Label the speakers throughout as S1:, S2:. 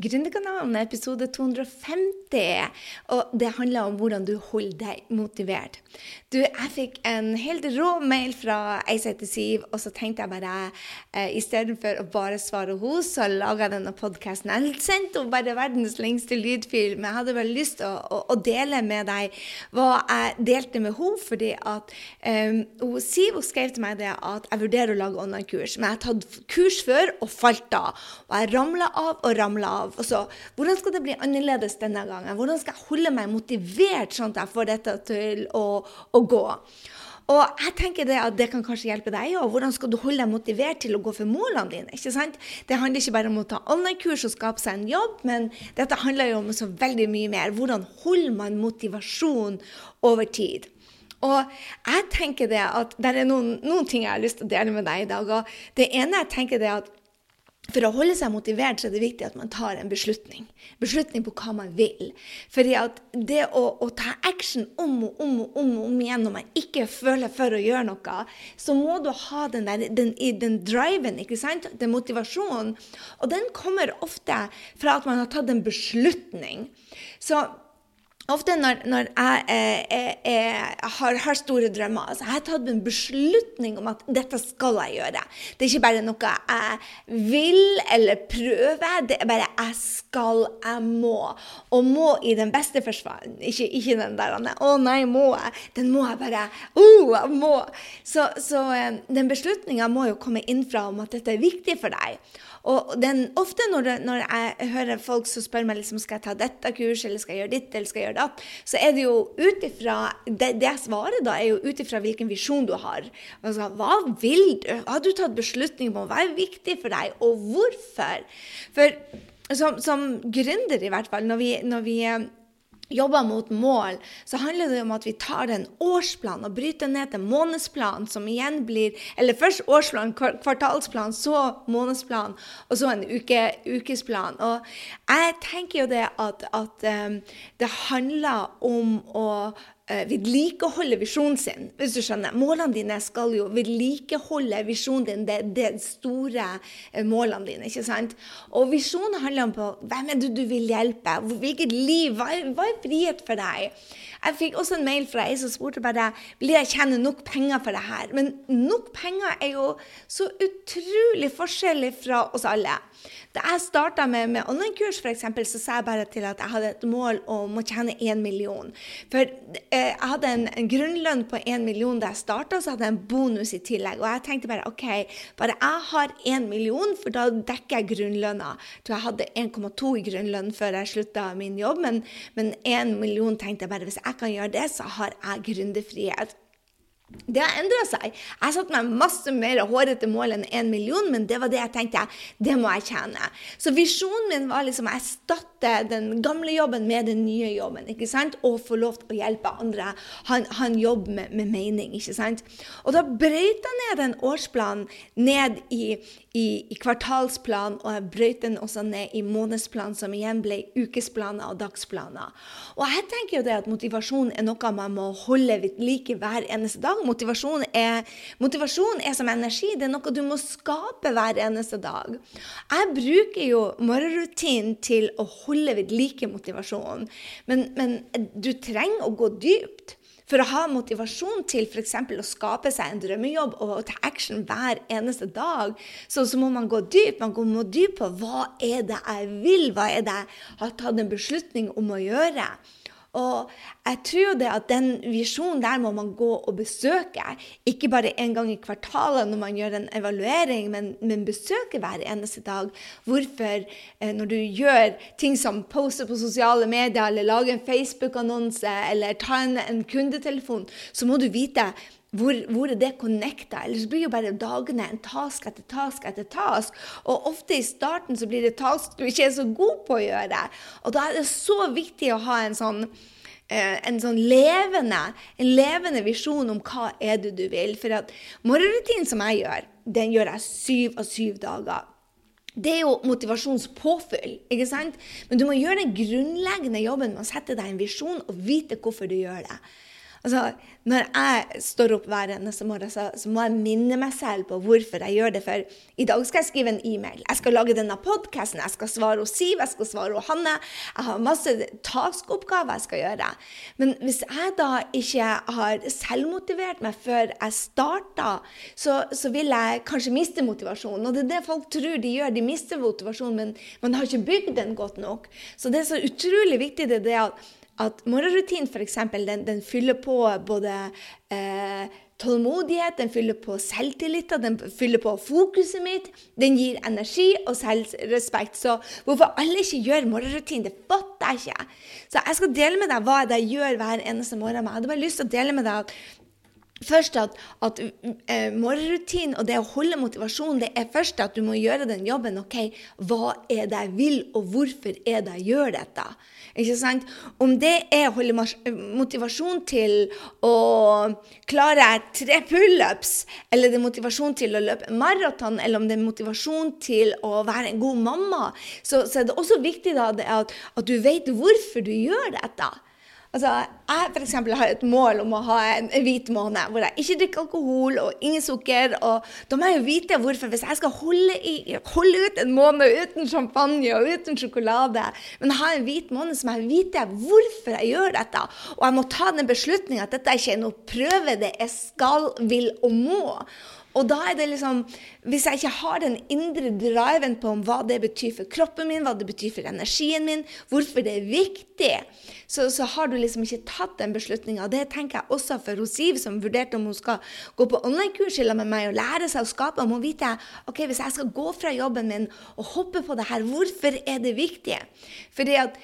S1: Gründerkanalen, episode 250. Og det handler om hvordan du holder deg motivert. Du, jeg fikk en helt rå mail fra ei som heter Siv, og så tenkte jeg bare eh, istedenfor å bare svare henne, så laga jeg denne podkasten. Jeg sendte henne bare verdens lengste lydfil, men jeg hadde vel lyst til å, å, å, dele med deg hva jeg delte med henne, fordi at um, Siv hun skrev til meg det at jeg vurderer å lage online-kurs, men jeg har tatt kurs før og falt av. Og jeg ramla av og ramla av. Og så, hvordan skal det bli annerledes denne gangen? Hvordan skal jeg holde meg motivert sånn at jeg får dette til å, å gå? Og jeg tenker det at det kan kanskje hjelpe deg òg. Hvordan skal du holde deg motivert til å gå for målene dine? ikke sant? Det handler ikke bare om å ta online-kurs og skape seg en jobb, men dette handler jo om så veldig mye mer. Hvordan holder man motivasjon over tid? Og jeg tenker det at det er noen, noen ting jeg har lyst til å dele med deg i dag. og Det ene jeg tenker det at for å holde seg motivert så er det viktig at man tar en beslutning. Beslutning på hva man vil. Fordi at det å, å ta action om og om og om, om igjen når man ikke føler for å gjøre noe, så må du ha den, der, den, den driven, ikke sant? den motivasjonen. Og den kommer ofte fra at man har tatt en beslutning. Så Ofte når, når jeg eh, jeg eh, har, har, store drømmer altså Jeg har tatt en beslutning om at dette skal jeg gjøre. Det er ikke bare noe jeg vil eller prøver. Det er bare jeg skal, jeg må. Og må i den beste forsvar. Ikke, ikke den der 'Å nei, må jeg?' Den må jeg bare. Oh, jeg må. Så, så eh, den beslutninga må jo komme innfra om at dette er viktig for deg. Og den, ofte når, når, jeg hører folk som spør meg liksom, skal jeg ta dette kurset, eller skal jeg gjøre ditt, eller skal jeg gjøre datt, så er det jo ut ifra det, det, jeg da, er jo ut ifra hvilken visjon du har. Altså, hva vil du? Har du tatt beslutning på hva er viktig for deg, og hvorfor? For som, som gründer, i hvert fall, når vi, når vi jobber mot mål, så handler det om at vi tar en årsplan og bryter ned til månedsplan, som igjen blir Eller først årsplan, kvartalsplan, så månedsplan, og så en uke, ukesplan. Og jeg tenker jo det at, at um, det handler om å vedlikeholde visjonen sin, hvis du skjønner. Målene dine skal jo vedlikeholde visjonen din, det, det store uh, målene dine. ikke sant? Og visjonen handler om hvem er det du vil hjelpe, hvilket liv, hva er, hva er frihet for deg? Jeg fikk også en mail fra ei som spurte bare blir jeg tjene nok penger for det her. Men nok penger er jo så utrolig forskjellig fra oss alle. Da jeg starta med, med online-kurs, f.eks., så sa jeg bare til at jeg hadde et mål om å tjene én million. For eh, jeg hadde en, en, grunnlønn på én million da jeg starta, så hadde jeg en bonus i tillegg. Og jeg tenkte bare OK, bare jeg har én million, for da dekker jeg grunnlønna. Så jeg hadde 1,2 i grunnlønn før jeg slutta min jobb, men, én million tenkte jeg bare hvis jeg kan gjøre det, så har jeg gründerfrihet. Det har endra seg. Jeg satte meg masse mer hårete mål enn én million, men det var det jeg tenkte. Det må jeg tjene. Så visjonen min var liksom å erstatte den gamle jobben med den nye jobben. ikke sant? Og få lov til å hjelpe andre. Han, han jobber med, med, mening. ikke sant? Og da brøt jeg ned den årsplanen ned i, i, i kvartalsplan, og jeg brøt den også ned i månedsplan, som igjen ble ukesplaner og dagsplaner. Og jeg tenker jo det at motivasjon er noe man må holde ved like hver eneste dag. Motivasjon er, motivasjon er, som energi. Det er noe du må skape hver eneste dag. Jeg bruker jo morgenrutinen til å holde ved like motivasjonen, men, men du trenger å gå dypt. For å ha motivasjon til f.eks. å skape seg en drømmejobb og ta action hver eneste dag, så, så må man gå dypt. Man må dypt på hva er det jeg vil, hva er det jeg har tatt en beslutning om å gjøre. Og jeg tror det at den visjonen der må man gå og besøke. Ikke bare en gang i kvartalet når man gjør en evaluering, men, men besøke hver eneste dag. Hvorfor, eh, når du gjør ting som poster på sosiale medier, eller lager en Facebook-annonse, eller tar en, en kundetelefon, så må du vite hvor, hvor, er det connecta? Ellers blir jo bare dagene en task etter task etter task. Og ofte i starten så blir det task du ikke er så god på å gjøre. Og da er det så viktig å ha en sånn eh, en sånn levende, en levende visjon om hva er det du vil. For at morgenrutinen som jeg gjør, den gjør jeg syv av syv dager. Det er jo motivasjonspåfyll, ikke sant? Men du må gjøre den grunnleggende jobben med å sette deg en visjon og vite hvorfor du gjør det. Altså, når jeg står opp hver eneste morgen, så, så, må jeg minne meg selv på hvorfor jeg gjør det. For i dag skal jeg skrive en e-mail, jeg skal lage denne podkasten, jeg skal svare hos Siv, jeg skal svare hos Hanne. Jeg har masse taskoppgaver jeg skal gjøre. Men hvis jeg da ikke har selvmotivert meg før jeg starter, så, så vil jeg kanskje miste motivasjonen. Og det er det folk tror de gjør, de mister motivasjonen, men man har ikke bygd den godt nok. Så det er så utrolig viktig det, det at at morgenrutinen f.eks. Den, den fyller på både eh, tålmodighet, den fyller på selvtillit, den fyller på fokuset mitt. Den gir energi og selvrespekt. Så hvorfor alle ikke gjør morgenrutin, det fatter jeg ikke. Så jeg skal dele med deg hva jeg gjør hver eneste morgen. Jeg hadde bare lyst til å dele med deg at Først at, at eh, morgenrutin og det å holde motivasjon, det er først at du må gjøre den jobben. OK, hva er det jeg vil, og hvorfor er det jeg gjør dette? Ikke sant? Om det er å holde motivasjon til å klare tre pullups, eller det er motivasjon til å løpe maraton, eller om det er motivasjon til å være en god mamma, så, så er det også viktig da, at, at du vet hvorfor du gjør dette. Altså, jeg for eksempel, har et mål om å ha en hvit måned hvor jeg ikke drikker alkohol og ingen sukker. og Da må jeg jo vite hvorfor. Hvis jeg skal holde, i, holde ut en måned uten champagne og uten sjokolade, men ha en hvit måned, så må jeg vite hvorfor jeg gjør dette. Og jeg må ta den beslutninga at dette er ikke er noe prøve, det er skal, vil og må. Og da er det liksom Hvis jeg ikke har den indre driven på om hva det betyr for kroppen min, hva det betyr for energien min, hvorfor det er viktig, så, så har du liksom ikke tatt den beslutninga. Det tenker jeg også for Siv, som vurderte om hun skal gå på online-kurs med meg og lære seg å skape. Hun må vite ok, hvis jeg skal gå fra jobben min og hoppe på det her, hvorfor er det viktig? Fordi at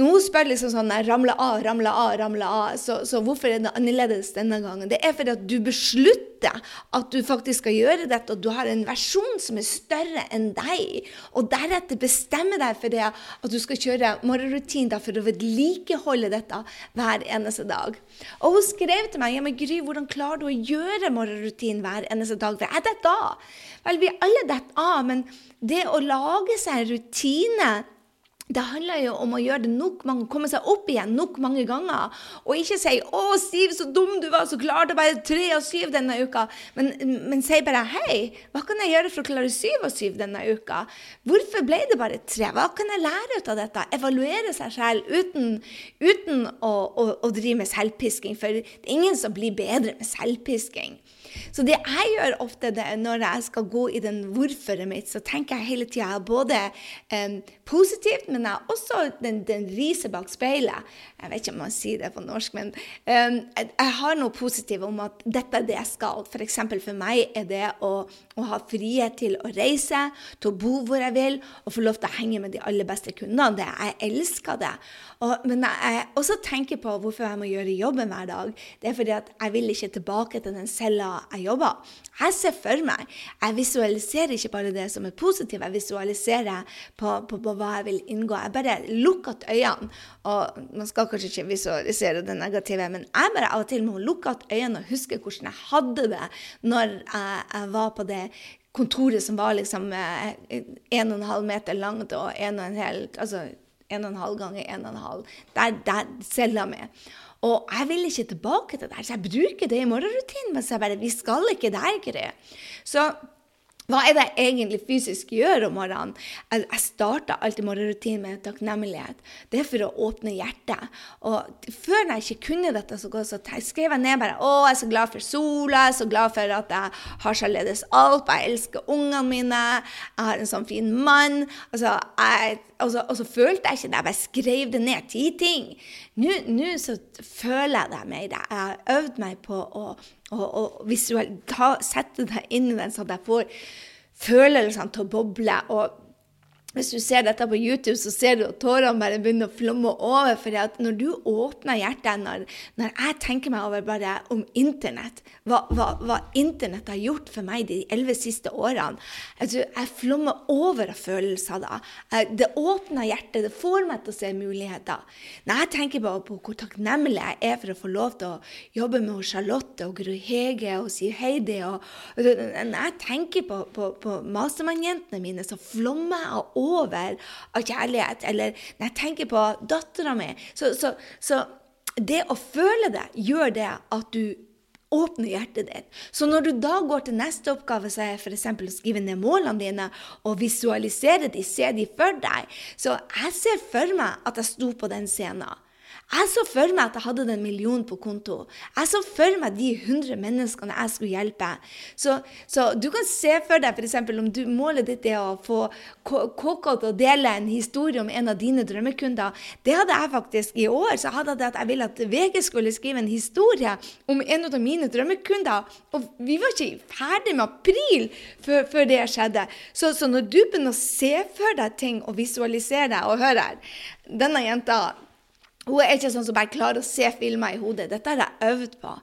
S1: når hun spør liksom sånn ramle av, ramle av, ramle av, så, så, hvorfor er det annerledes denne gangen? Det er fordi at du beslutter at du faktisk skal gjøre dette, og du har en versjon som er større enn deg. Og deretter bestemmer deg for det at du skal kjøre morgenrutin for å vedlikeholde dette hver eneste dag. Og hun skrev til meg ja, men Gry, hvordan klarer du å gjøre morgenrutin hver eneste dag? For jeg detter av. Vel, vi alle detter av, men det å lage seg en rutine det handler jo om å gjøre det nok mange, komme seg opp igjen nok mange ganger. Og ikke si 'Å, Siv, så dum du var, så klarte bare tre av syv denne uka'. Men, men si bare 'Hei, hva kan jeg gjøre for å klare syv av syv denne uka?' Hvorfor ble det bare tre? Hva kan jeg lære ut av dette? Evaluere seg selv uten, uten å, å, å drive med selvpisking. For det er ingen som blir bedre med selvpisking. Så det jeg gjør ofte det, når jeg skal gå i den hvorføret mitt, så tenker jeg hele tida både um, positivt, men jeg også den, den riset bak speilet. Jeg vet ikke om man sier det på norsk, men um, jeg, jeg, har noe positivt om at dette er det jeg skal. F.eks. For, for meg er det å, å, ha frihet til å reise, til å bo hvor jeg vil, og få lov til å henge med de aller beste kundene. Det, jeg elsker det. Og, men jeg også tenker på hvorfor jeg må gjøre jobben hver dag. Det er fordi at jeg vil ikke tilbake til den cella jeg jobber. Jeg ser for meg. Jeg visualiserer ikke bare det som er positivt, jeg visualiserer på, på, på hva jeg vil inngå. Jeg bare lukker øynene. Og man skal kanskje ikke visualisere det negative, men jeg bare av og til må lukke øynene og huske hvordan jeg hadde det når jeg, jeg var på det kontoret som var liksom eh, en og en halv meter langt og en og en hel altså ganger en og en halv. Der, der cella mi. Og jeg vil ikke tilbake til det, så jeg bruker det i morgenrutinen. Men så jeg bare Vi skal ikke der, Gry. Så hva er det jeg egentlig fysisk gjør om morgenen? Jeg starter alltid morgenrutinen med takknemlighet. Det er for å åpne hjertet. Og før jeg ikke kunne dette så godt, så skrev jeg ned bare å, jeg er så glad for sola, jeg er så glad for at jeg har således alt, jeg elsker ungene mine, jeg har en sånn fin mann. Altså, jeg, altså, og så følte jeg ikke det, jeg bare skrev det ned, ti ting. Nå så føler jeg det mer. Jeg har øvd meg på å å, å visuelt, sette det inn den sånn jeg får følelsene til å boble. og hvis du ser dette på YouTube, så ser du at tårene bare begynner å flomme over. For når du åpner hjertet, når, når, jeg tenker meg over bare om Internett, hva, hva, hva Internett har gjort for meg de elleve siste årene altså, Jeg flommer over av følelser da. Det åpner hjertet, det får meg til å se muligheter. Når jeg tenker bare på hvor takknemlig jeg er for å få lov til å jobbe med Charlotte og Gro Hege og Siv Heidi og, Når jeg tenker på, på, på mastermannjentene mine, så flommer jeg av over av kjærlighet. Eller når jeg tenker på dattera mi, så, så, så det å føle det gjør det at du åpner hjertet ditt. Så når du da går til neste oppgave, så er f.eks. å skrive ned målene dine og visualisere de, se de for deg. Så jeg ser for meg at jeg sto på den scenen. Jeg så for meg at jeg hadde den millionen på konto. Jeg så for meg de 100 menneskene jeg skulle hjelpe. Så, så du kan se for deg f.eks. om du målet ditt er å få KK til å dele en historie om en av dine drømmekunder. Det hadde jeg faktisk i år. Så hadde jeg at jeg ville at VG skulle skrive en historie om en av mine drømmekunder. Og vi var ikke ferdig med april før, før det skjedde. Så, så, når du begynner å se for deg ting og visualisere og høre her Denne jenta hun er ikke sånn som bare klarer å se filmer i hodet. Dette har jeg øvd på.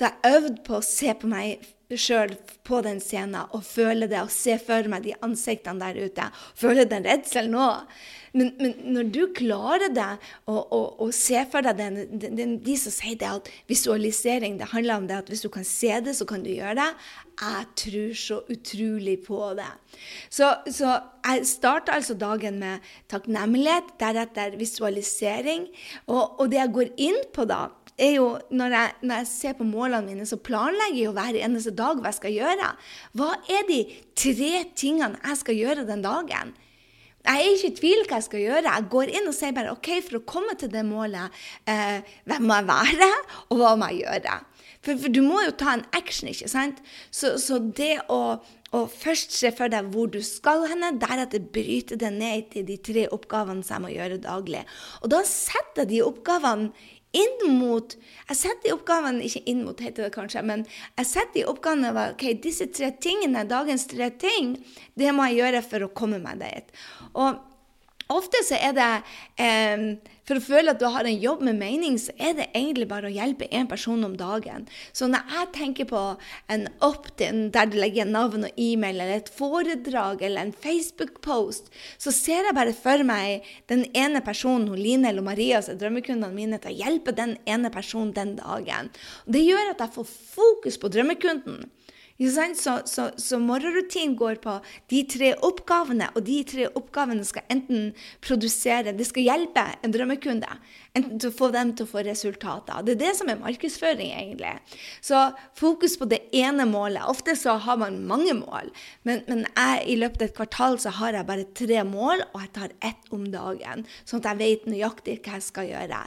S1: Så jeg øvde på å se på meg sjøl på den scenen og føle det og se for meg de ansiktene der ute. Føle den redselen òg. Men, men, når du klarer det og, og, og ser for deg den, den, den, De som sier det at visualisering det handler om det at hvis du kan se det, så kan du gjøre det. Jeg tror så utrolig på det. Så, så jeg starter altså dagen med takknemlighet, deretter visualisering. Og, og det jeg går inn på da, er jo når jeg, når jeg, ser på målene mine, så planlegger jeg jo hver eneste dag hva jeg skal gjøre. Hva er de tre tingene jeg skal gjøre den dagen? Jeg er ikke i tvil hva jeg skal gjøre. Jeg går inn og sier bare OK, for å komme til det målet, eh, hvem må jeg være, og hva må jeg gjøre? For, for, du må jo ta en action, ikke sant? Så, så det å, å, først se for deg hvor du skal henne, deretter bryte det ned til de tre oppgavene som jeg må gjøre daglig. Og da setter jeg de oppgavene inn mot Jeg setter de oppgavene ikke inn mot, heter det kanskje, men jeg setter de oppgavene over ok, disse tre tingene, dagens tre ting, det må jeg gjøre for å komme meg dit. Og ofte så er det eh, For å føle at du har en jobb med mening, så er det egentlig bare å hjelpe én person om dagen. Så når jeg tenker på en opt-in der du legger navn og e-mail, eller et foredrag eller en Facebook-post, så ser jeg bare for meg den ene personen, hun Line eller Maria, som er drømmekundene mine, til å hjelpe den ene personen den dagen. Og det gjør at jeg får fokus på drømmekunden. Så, så, så morgenrutinen går på de tre oppgavene, og de tre oppgavene skal enten produsere Det skal hjelpe en drømmekunde enten til å få dem til å få resultater. Det er det som er markedsføring, egentlig. Så fokus på det ene målet. Ofte så har man mange mål, men, men jeg, i løpet av et kvartal så har jeg bare tre mål, og jeg tar ett om dagen, sånn at jeg vet nøyaktig hva jeg skal gjøre.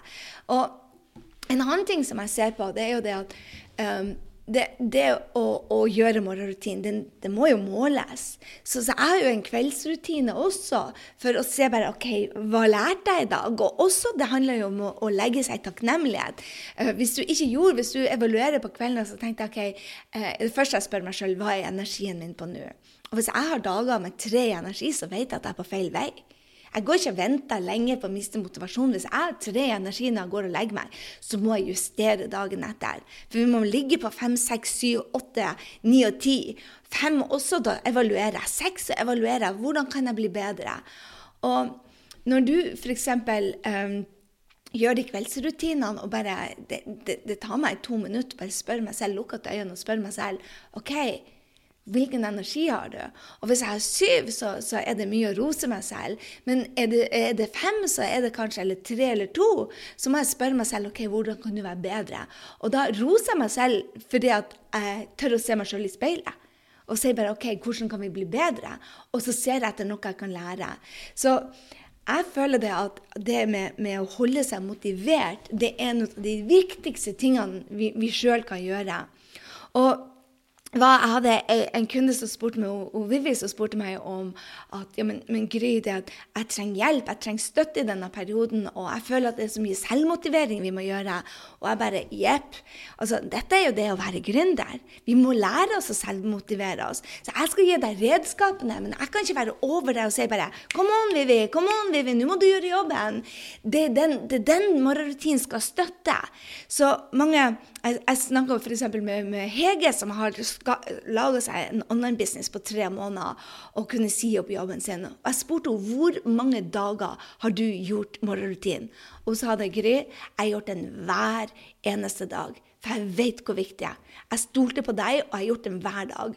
S1: Og en annen ting som jeg ser på, det er jo det at um, det, det å, å, gjøre morgenrutinen, det, må jo måles. Så, så, jeg har jo en kveldsrutine også, for å se bare OK, hva lærte jeg i dag? Og også, det handler jo om å, å legge seg i takknemlighet. Uh, hvis du ikke gjorde, hvis du evaluerer på kvelden, så tenkte jeg OK, uh, det første jeg spør meg sjøl, hva er energien min på nå? Og hvis jeg har dager med tre energi, så vet jeg at jeg er på feil vei. Jeg går ikke og venter lenge på å miste motivasjonen. Hvis jeg tre energi når jeg går og legger meg, så må jeg justere dagen etter. For vi må ligge på fem, seks, syv, åtte, ni og ti. Fem også, da evaluerer jeg. Seks, så evaluerer jeg. Hvordan kan jeg bli bedre? Og når du f.eks. Um, gjør de kveldsrutinene og bare det, det, det, tar meg to minutter bare spør meg selv, lukke øynene og spør meg selv OK, Hvilken energi har du? Og hvis jeg har syv, så, så er det mye å rose meg selv. Men er det, er det, fem, så er det kanskje eller tre eller to. Så må jeg spørre meg selv ok, hvordan kan du være bedre. Og da roser jeg meg selv fordi at jeg tør å se meg selv i speilet. Og sier bare OK, hvordan kan vi bli bedre? Og så ser jeg etter noe jeg kan lære. Så jeg føler det at det med, med å holde seg motivert, det er en av de viktigste tingene vi, vi sjøl kan gjøre. Og jeg hadde en kunde som spurte meg, og Vivi som spurte meg om at ja, men, men Gry, det at jeg trenger hjelp, jeg trenger støtte i denne perioden, og jeg føler at det er så mye selvmotivering vi må gjøre. Og jeg bare jepp. Altså, dette er jo det å være gründer. Vi må lære oss å selvmotivere oss. Så jeg skal gi deg redskapene, men jeg kan ikke være over deg og si bare Kom on, Vivi, kom on, Vivi, nå må du gjøre jobben. Det er den, den morgenrutinen skal støtte. Så mange Jeg, jeg snakka f.eks. Med, med Hege, som har laga seg en online-business på tre måneder og kunne si opp jobben sin. Og jeg spurte henne hvor mange dager har du gjort morgenrutinen. Og så hadde Gry jeg gjort den hver eneste dag. For jeg vet hvor viktig jeg er. Jeg stolte på deg, og jeg har gjort det hver dag.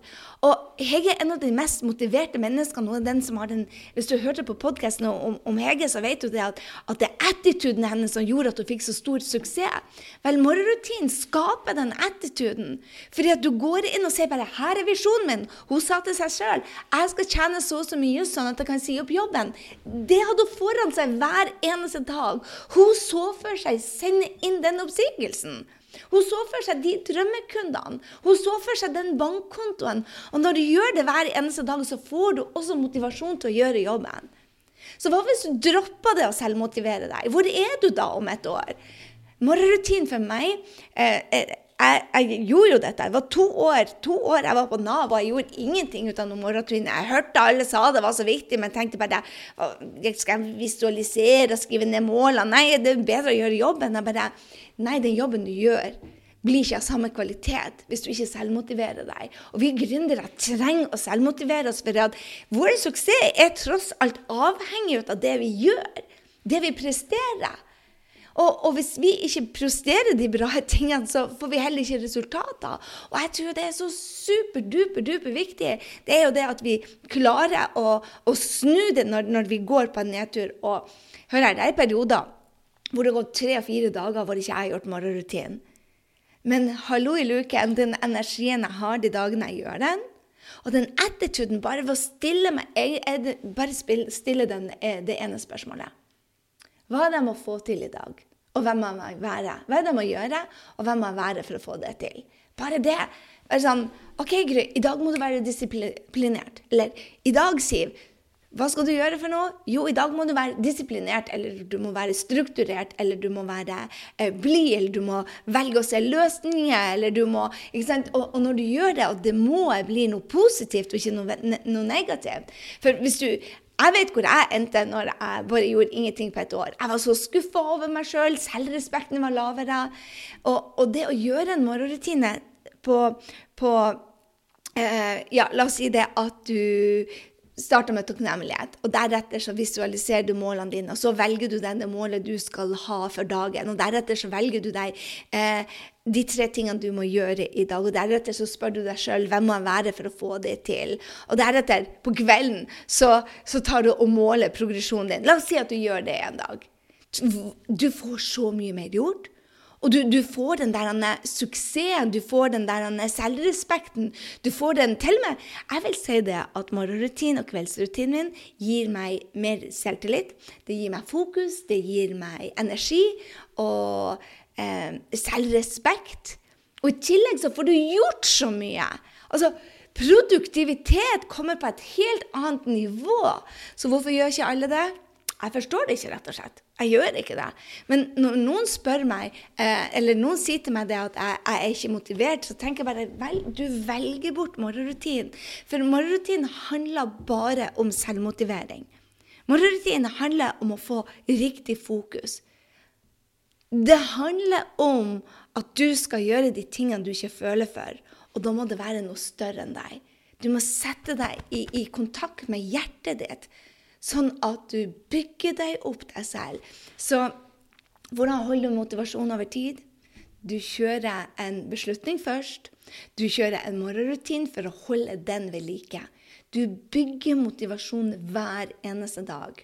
S1: Og Hege er en av de mest motiverte menneskene. og den som har den, Hvis du hørte på podkasten om, om, Hege, så vet du det at, at det er attituden hennes som gjorde at hun fikk så stor suksess. Vel, morgenrutinen skaper den attituden. Fordi at du går inn og sier bare 'Her er visjonen min'. Hun sa til seg sjøl 'Jeg skal tjene så og så mye sånn at jeg kan si opp jobben'. Det hadde hun foran seg hver eneste dag. Hun så for seg sende inn den oppsigelsen. Hun så for seg de drømmekundene. Hun så for seg den bankkontoen. Og når du gjør det hver eneste dag, så får du også motivasjon til å gjøre jobben. Så hva hvis du dropper det å selvmotivere deg? Hvor er du da om et år? Morgenrutinen for meg eh, eh jeg, jeg, gjorde jo dette. Det var to år to år jeg var på Nav, og jeg gjorde ingenting ut av noen morgenrutine. Jeg hørte alle sa det var så viktig, men tenkte bare Skal jeg visualisere og skrive ned målene? Nei, det er bedre å gjøre jobben. Jeg bare Nei, den jobben du gjør, blir ikke av samme kvalitet hvis du ikke selvmotiverer deg. Og vi gründere trenger å selvmotivere oss, for at vår suksess er tross alt avhengig av det vi gjør, det vi presterer. Og, og, hvis vi ikke presterer de bra tingene, så får vi heller ikke resultater. Og jeg tror det er så superduper-duper viktig. Det er jo det at vi klarer å, å snu det når, når, vi går på en nedtur. Og hør her, det er perioder hvor det har gått tre-fire dager hvor ikke jeg har gjort morgenrutinen. Men hallo i luken, den energien jeg har de dagene jeg gjør den, og den attituden bare ved å stille meg bare stille den, eh, det ene spørsmålet. Hva er det jeg må få til i dag? Og hvem må jeg være? Hva er det jeg må gjøre, og hvem må jeg være for å få det til? Bare det. Bare sånn OK, Gry, i dag må du være disiplinert. Eller i dag, Siv, hva skal du gjøre for noe? Jo, i dag må du være disiplinert, eller du må være strukturert, eller du må være eh, blid, eller du må velge å se løsninger, eller du må ikke sant? Og, og, når du gjør det, og det må bli noe positivt og ikke noe, noe negativt For hvis du jeg vet hvor jeg endte når jeg bare gjorde ingenting på et år. Jeg var så skuffa over meg sjøl, selv. selvrespekten var lavere. Og, og, det å gjøre en morgenrutine på, på eh, Ja, la oss si det at du starter med takknemlighet, og deretter så visualiserer du målene dine, og så velger du denne målet du skal ha for dagen, og deretter så velger du deg eh, de tre tingene du må gjøre i dag, og deretter så spør du deg sjøl hvem må jeg være for å få det til, og deretter, på kvelden, så, så tar du og måler progresjonen din. La oss si at du gjør det en dag. Du får så mye mer gjort. Og du, du, får den der suksessen, du får den der selvrespekten. Du får den til med Jeg vil si det at morgenrutinen og kveldsrutinen min gir meg mer selvtillit. Det gir meg fokus, det gir meg energi og eh, selvrespekt. Og i tillegg så får du gjort så mye. Altså, Produktivitet kommer på et helt annet nivå. Så hvorfor gjør ikke alle det? Jeg forstår det ikke, rett og slett. Jeg gjør ikke det. Men når noen spør meg, eh, eller noen sier til meg det at jeg, jeg, er ikke motivert, så tenker jeg bare vel, du velger bort morgenrutinen. For morgenrutinen handler bare om selvmotivering. Morgenrutinen handler om å få riktig fokus. Det handler om at du skal gjøre de tingene du ikke føler for. Og da må det være noe større enn deg. Du må sette deg i, i kontakt med hjertet ditt sånn at du bygger deg opp deg selv. Så hvordan holder du motivasjon over tid? Du kjører en beslutning først. Du kjører en morgenrutin for å holde den ved like. Du bygger motivasjon hver eneste dag.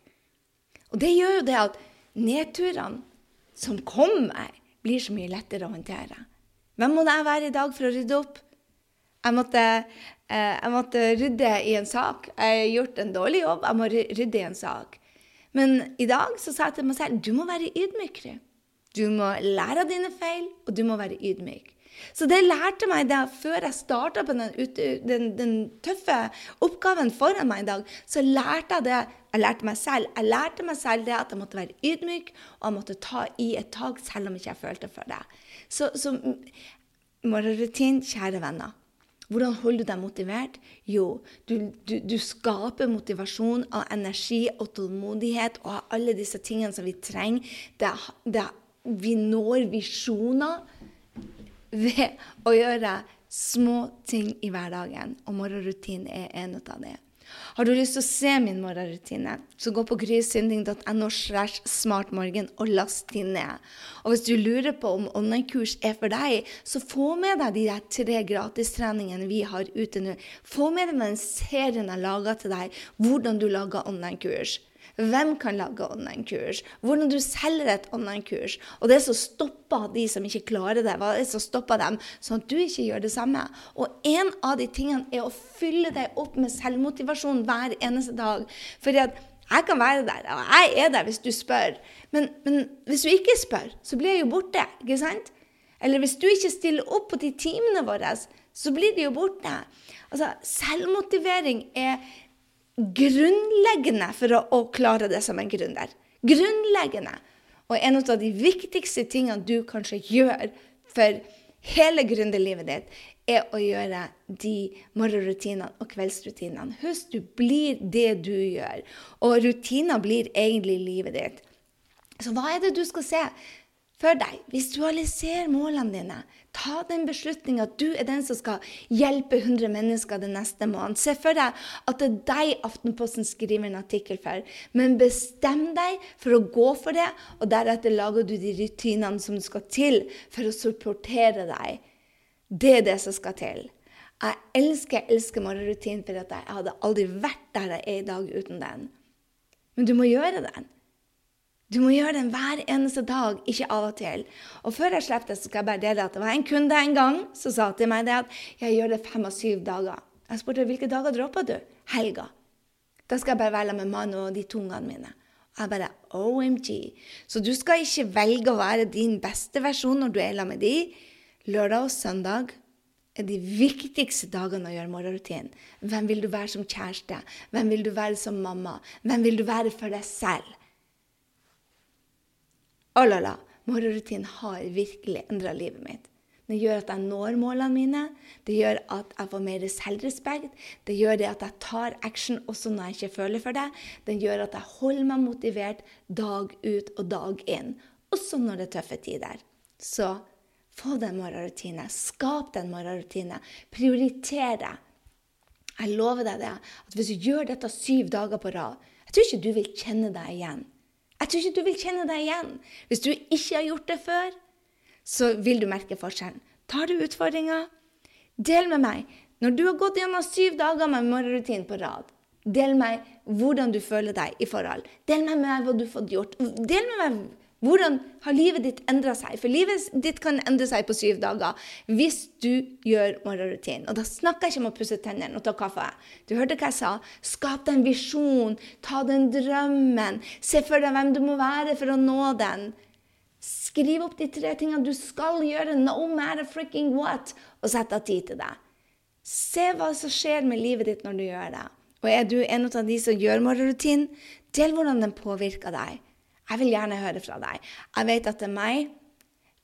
S1: Og det gjør jo det at nedturene som kommer, blir så mye lettere å håndtere. Hvem må jeg være i dag for å rydde opp? Jeg måtte, jeg måtte rydde i en sak. Jeg har gjort en dårlig jobb, jeg må rydde i en sak. Men i dag så sa jeg til meg selv du må være ydmyk. Du må lære av dine feil, og du må være ydmyk. Så det lærte meg da før jeg starta på den, den, den, tøffe oppgaven foran meg i dag. Så lærte jeg det jeg lærte meg selv. Jeg lærte meg selv det at jeg måtte være ydmyk, og jeg måtte ta i et tak selv om ikke jeg følte for det. Så, så morgenrutin, kjære venner. Hvordan holder du deg motivert? Jo, du, du, du, skaper motivasjon av energi og tålmodighet og av alle disse tingene som vi trenger. Det, det, vi når visjoner ved å gjøre små ting i hverdagen, og morgenrutinen er en av det. Har du lyst til å se min morgenrutine, så gå på grysynding.no smartmorgen og last den ned. Og hvis du lurer på om online-kurs er for deg, så få med deg de der tre gratistreningene vi har ute nå. Få med deg den serien jeg laga til deg, hvordan du lager online-kurs. Hvem kan lage online-kurs? Hvordan du selger et online-kurs? Og det som stopper de som ikke klarer det, hva er det som stopper dem, sånn at du ikke gjør det samme? Og en av de tingene er å fylle deg opp med selvmotivasjon hver eneste dag. Fordi at jeg kan være der, og jeg er der hvis du spør. Men, men hvis du ikke spør, så blir jeg jo borte. ikke sant? Eller hvis du ikke stiller opp på de timene våre, så blir de jo borte. Altså, Selvmotivering er grunnleggende for å, å klare det som en gründer. Grunnleggende. Og en av de viktigste tingene du kanskje gjør for hele gründerlivet ditt, er å gjøre de morgenrutinene og kveldsrutinene. Husk, du blir det du gjør. Og rutiner blir egentlig livet ditt. Så hva er det du skal se? For deg. Visualiser målene dine. Ta den beslutninga at du er den som skal hjelpe 100 mennesker den neste måneden. Se for deg at det er deg Aftenposten skriver en artikkel for. Men bestem deg for å gå for det, og deretter lager du de rutinene som skal til for å supportere deg. Det er det som skal til. Jeg elsker jeg elsker morgenrutinen, for jeg hadde aldri vært der jeg er i dag uten den. Men du må gjøre den. Du må gjøre den hver eneste dag, ikke av og til. Og før jeg slipper det, så skal jeg bare dele at det var en kunde en gang som sa til meg det at jeg gjør det fem av syv dager. Jeg spurte hvilke dager dropper du? Helga. Da skal jeg bare være med mannen og de tungene mine. Og jeg bare OMG. Så du skal ikke velge å være din beste versjon når du er sammen med de. Lørdag og søndag er de viktigste dagene å gjøre morgenrutinen. Hvem vil du være som kjæreste? Hvem vil du være som mamma? Hvem vil du være for deg selv? Oh la morgenrutinen har virkelig endra livet mitt. Det gjør at jeg når målene mine, det gjør at jeg får mer selvrespekt, det gjør det at jeg tar action også når jeg ikke føler for det, det gjør at jeg holder meg motivert dag ut og dag inn, også når det er tøffe tider. Så få den morgenrutine, skap den morgenrutine, prioriter det. Jeg lover deg det, at hvis du gjør dette syv dager på rad, jeg tror ikke du vil kjenne deg igjen. Jeg tror ikke du vil kjenne deg igjen. Hvis du ikke har gjort det før, så vil du merke forskjellen. Tar du utfordringa, del med meg. Når du har gått gjennom syv dager med morgenrutinen på rad, del med meg hvordan du føler deg i forhold. Del med meg hva du har fått gjort. Del med meg hvordan har livet ditt endra seg? For livet ditt kan endre seg på syv dager hvis du gjør morgenrutinen. Og da snakker jeg ikke om å pusse tennene og ta kaffe. Du hørte hva jeg sa. Skap deg en visjon. Ta den drømmen. Se for deg hvem du må være for å nå den. Skriv opp de tre tingene du skal gjøre, no matter freaking what, og sett av tid til det. Se hva som skjer med livet ditt når du gjør det. Og er du en av de som gjør morgenrutinen, del hvordan den påvirker deg. Jeg vil gjerne høre fra deg. Jeg vet at det er meg.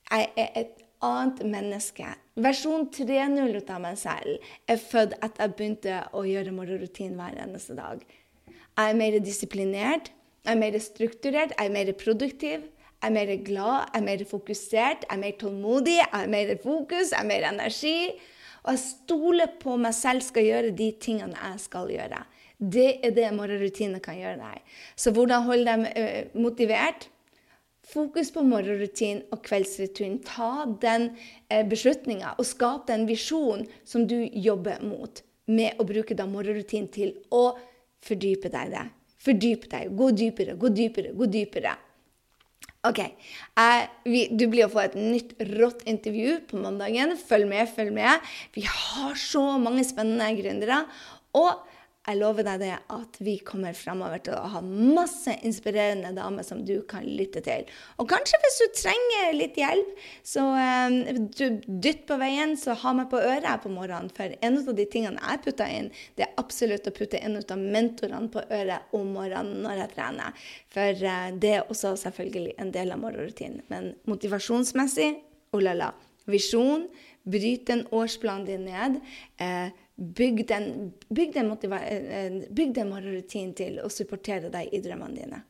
S1: Jeg er et annet menneske. Versjon 3.0 av meg selv er født etter jeg begynte å gjøre morgenrutinen hver eneste dag. Jeg er mer disiplinert, jeg er mer strukturert, jeg er mer produktiv. Jeg er mer glad, jeg er mer fokusert, jeg er mer tålmodig, jeg er mer fokus, jeg er mer energi. Og jeg stoler på meg selv skal gjøre de tingene jeg skal gjøre. Det er det morgenrutiner kan gjøre deg. Så hvordan holde dem uh, motivert? Fokus på morgenrutin og kveldsrutin. Ta den uh, beslutninga og skap den visjonen som du jobber mot, med å bruke da morgenrutin til å fordype deg det. Fordype deg. Gå dypere, gå dypere, gå dypere. OK. Jeg, vi, du blir å få et nytt rått intervju på mandagen. Følg med, følg med. Vi har så mange spennende gründere. Og jeg lover deg det at vi kommer fremover til å ha masse inspirerende damer som du kan lytte til. Og kanskje hvis du trenger litt hjelp, så um, dytt på veien, så ha meg på øret på morgenen. For en av de tingene jeg putter inn, det er absolutt å putte en av mentorene på øret om morgenen når jeg trener. For uh, det er også selvfølgelig en del av morgenrutinen. Men motivasjonsmessig, oh la la. Visjon, bryt den årsplanen din ned. Eh, Bygg den, bygg den, eh, bygg den morgenrutinen til å supportere deg i drømmene dine.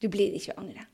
S1: Du blir ikke angre.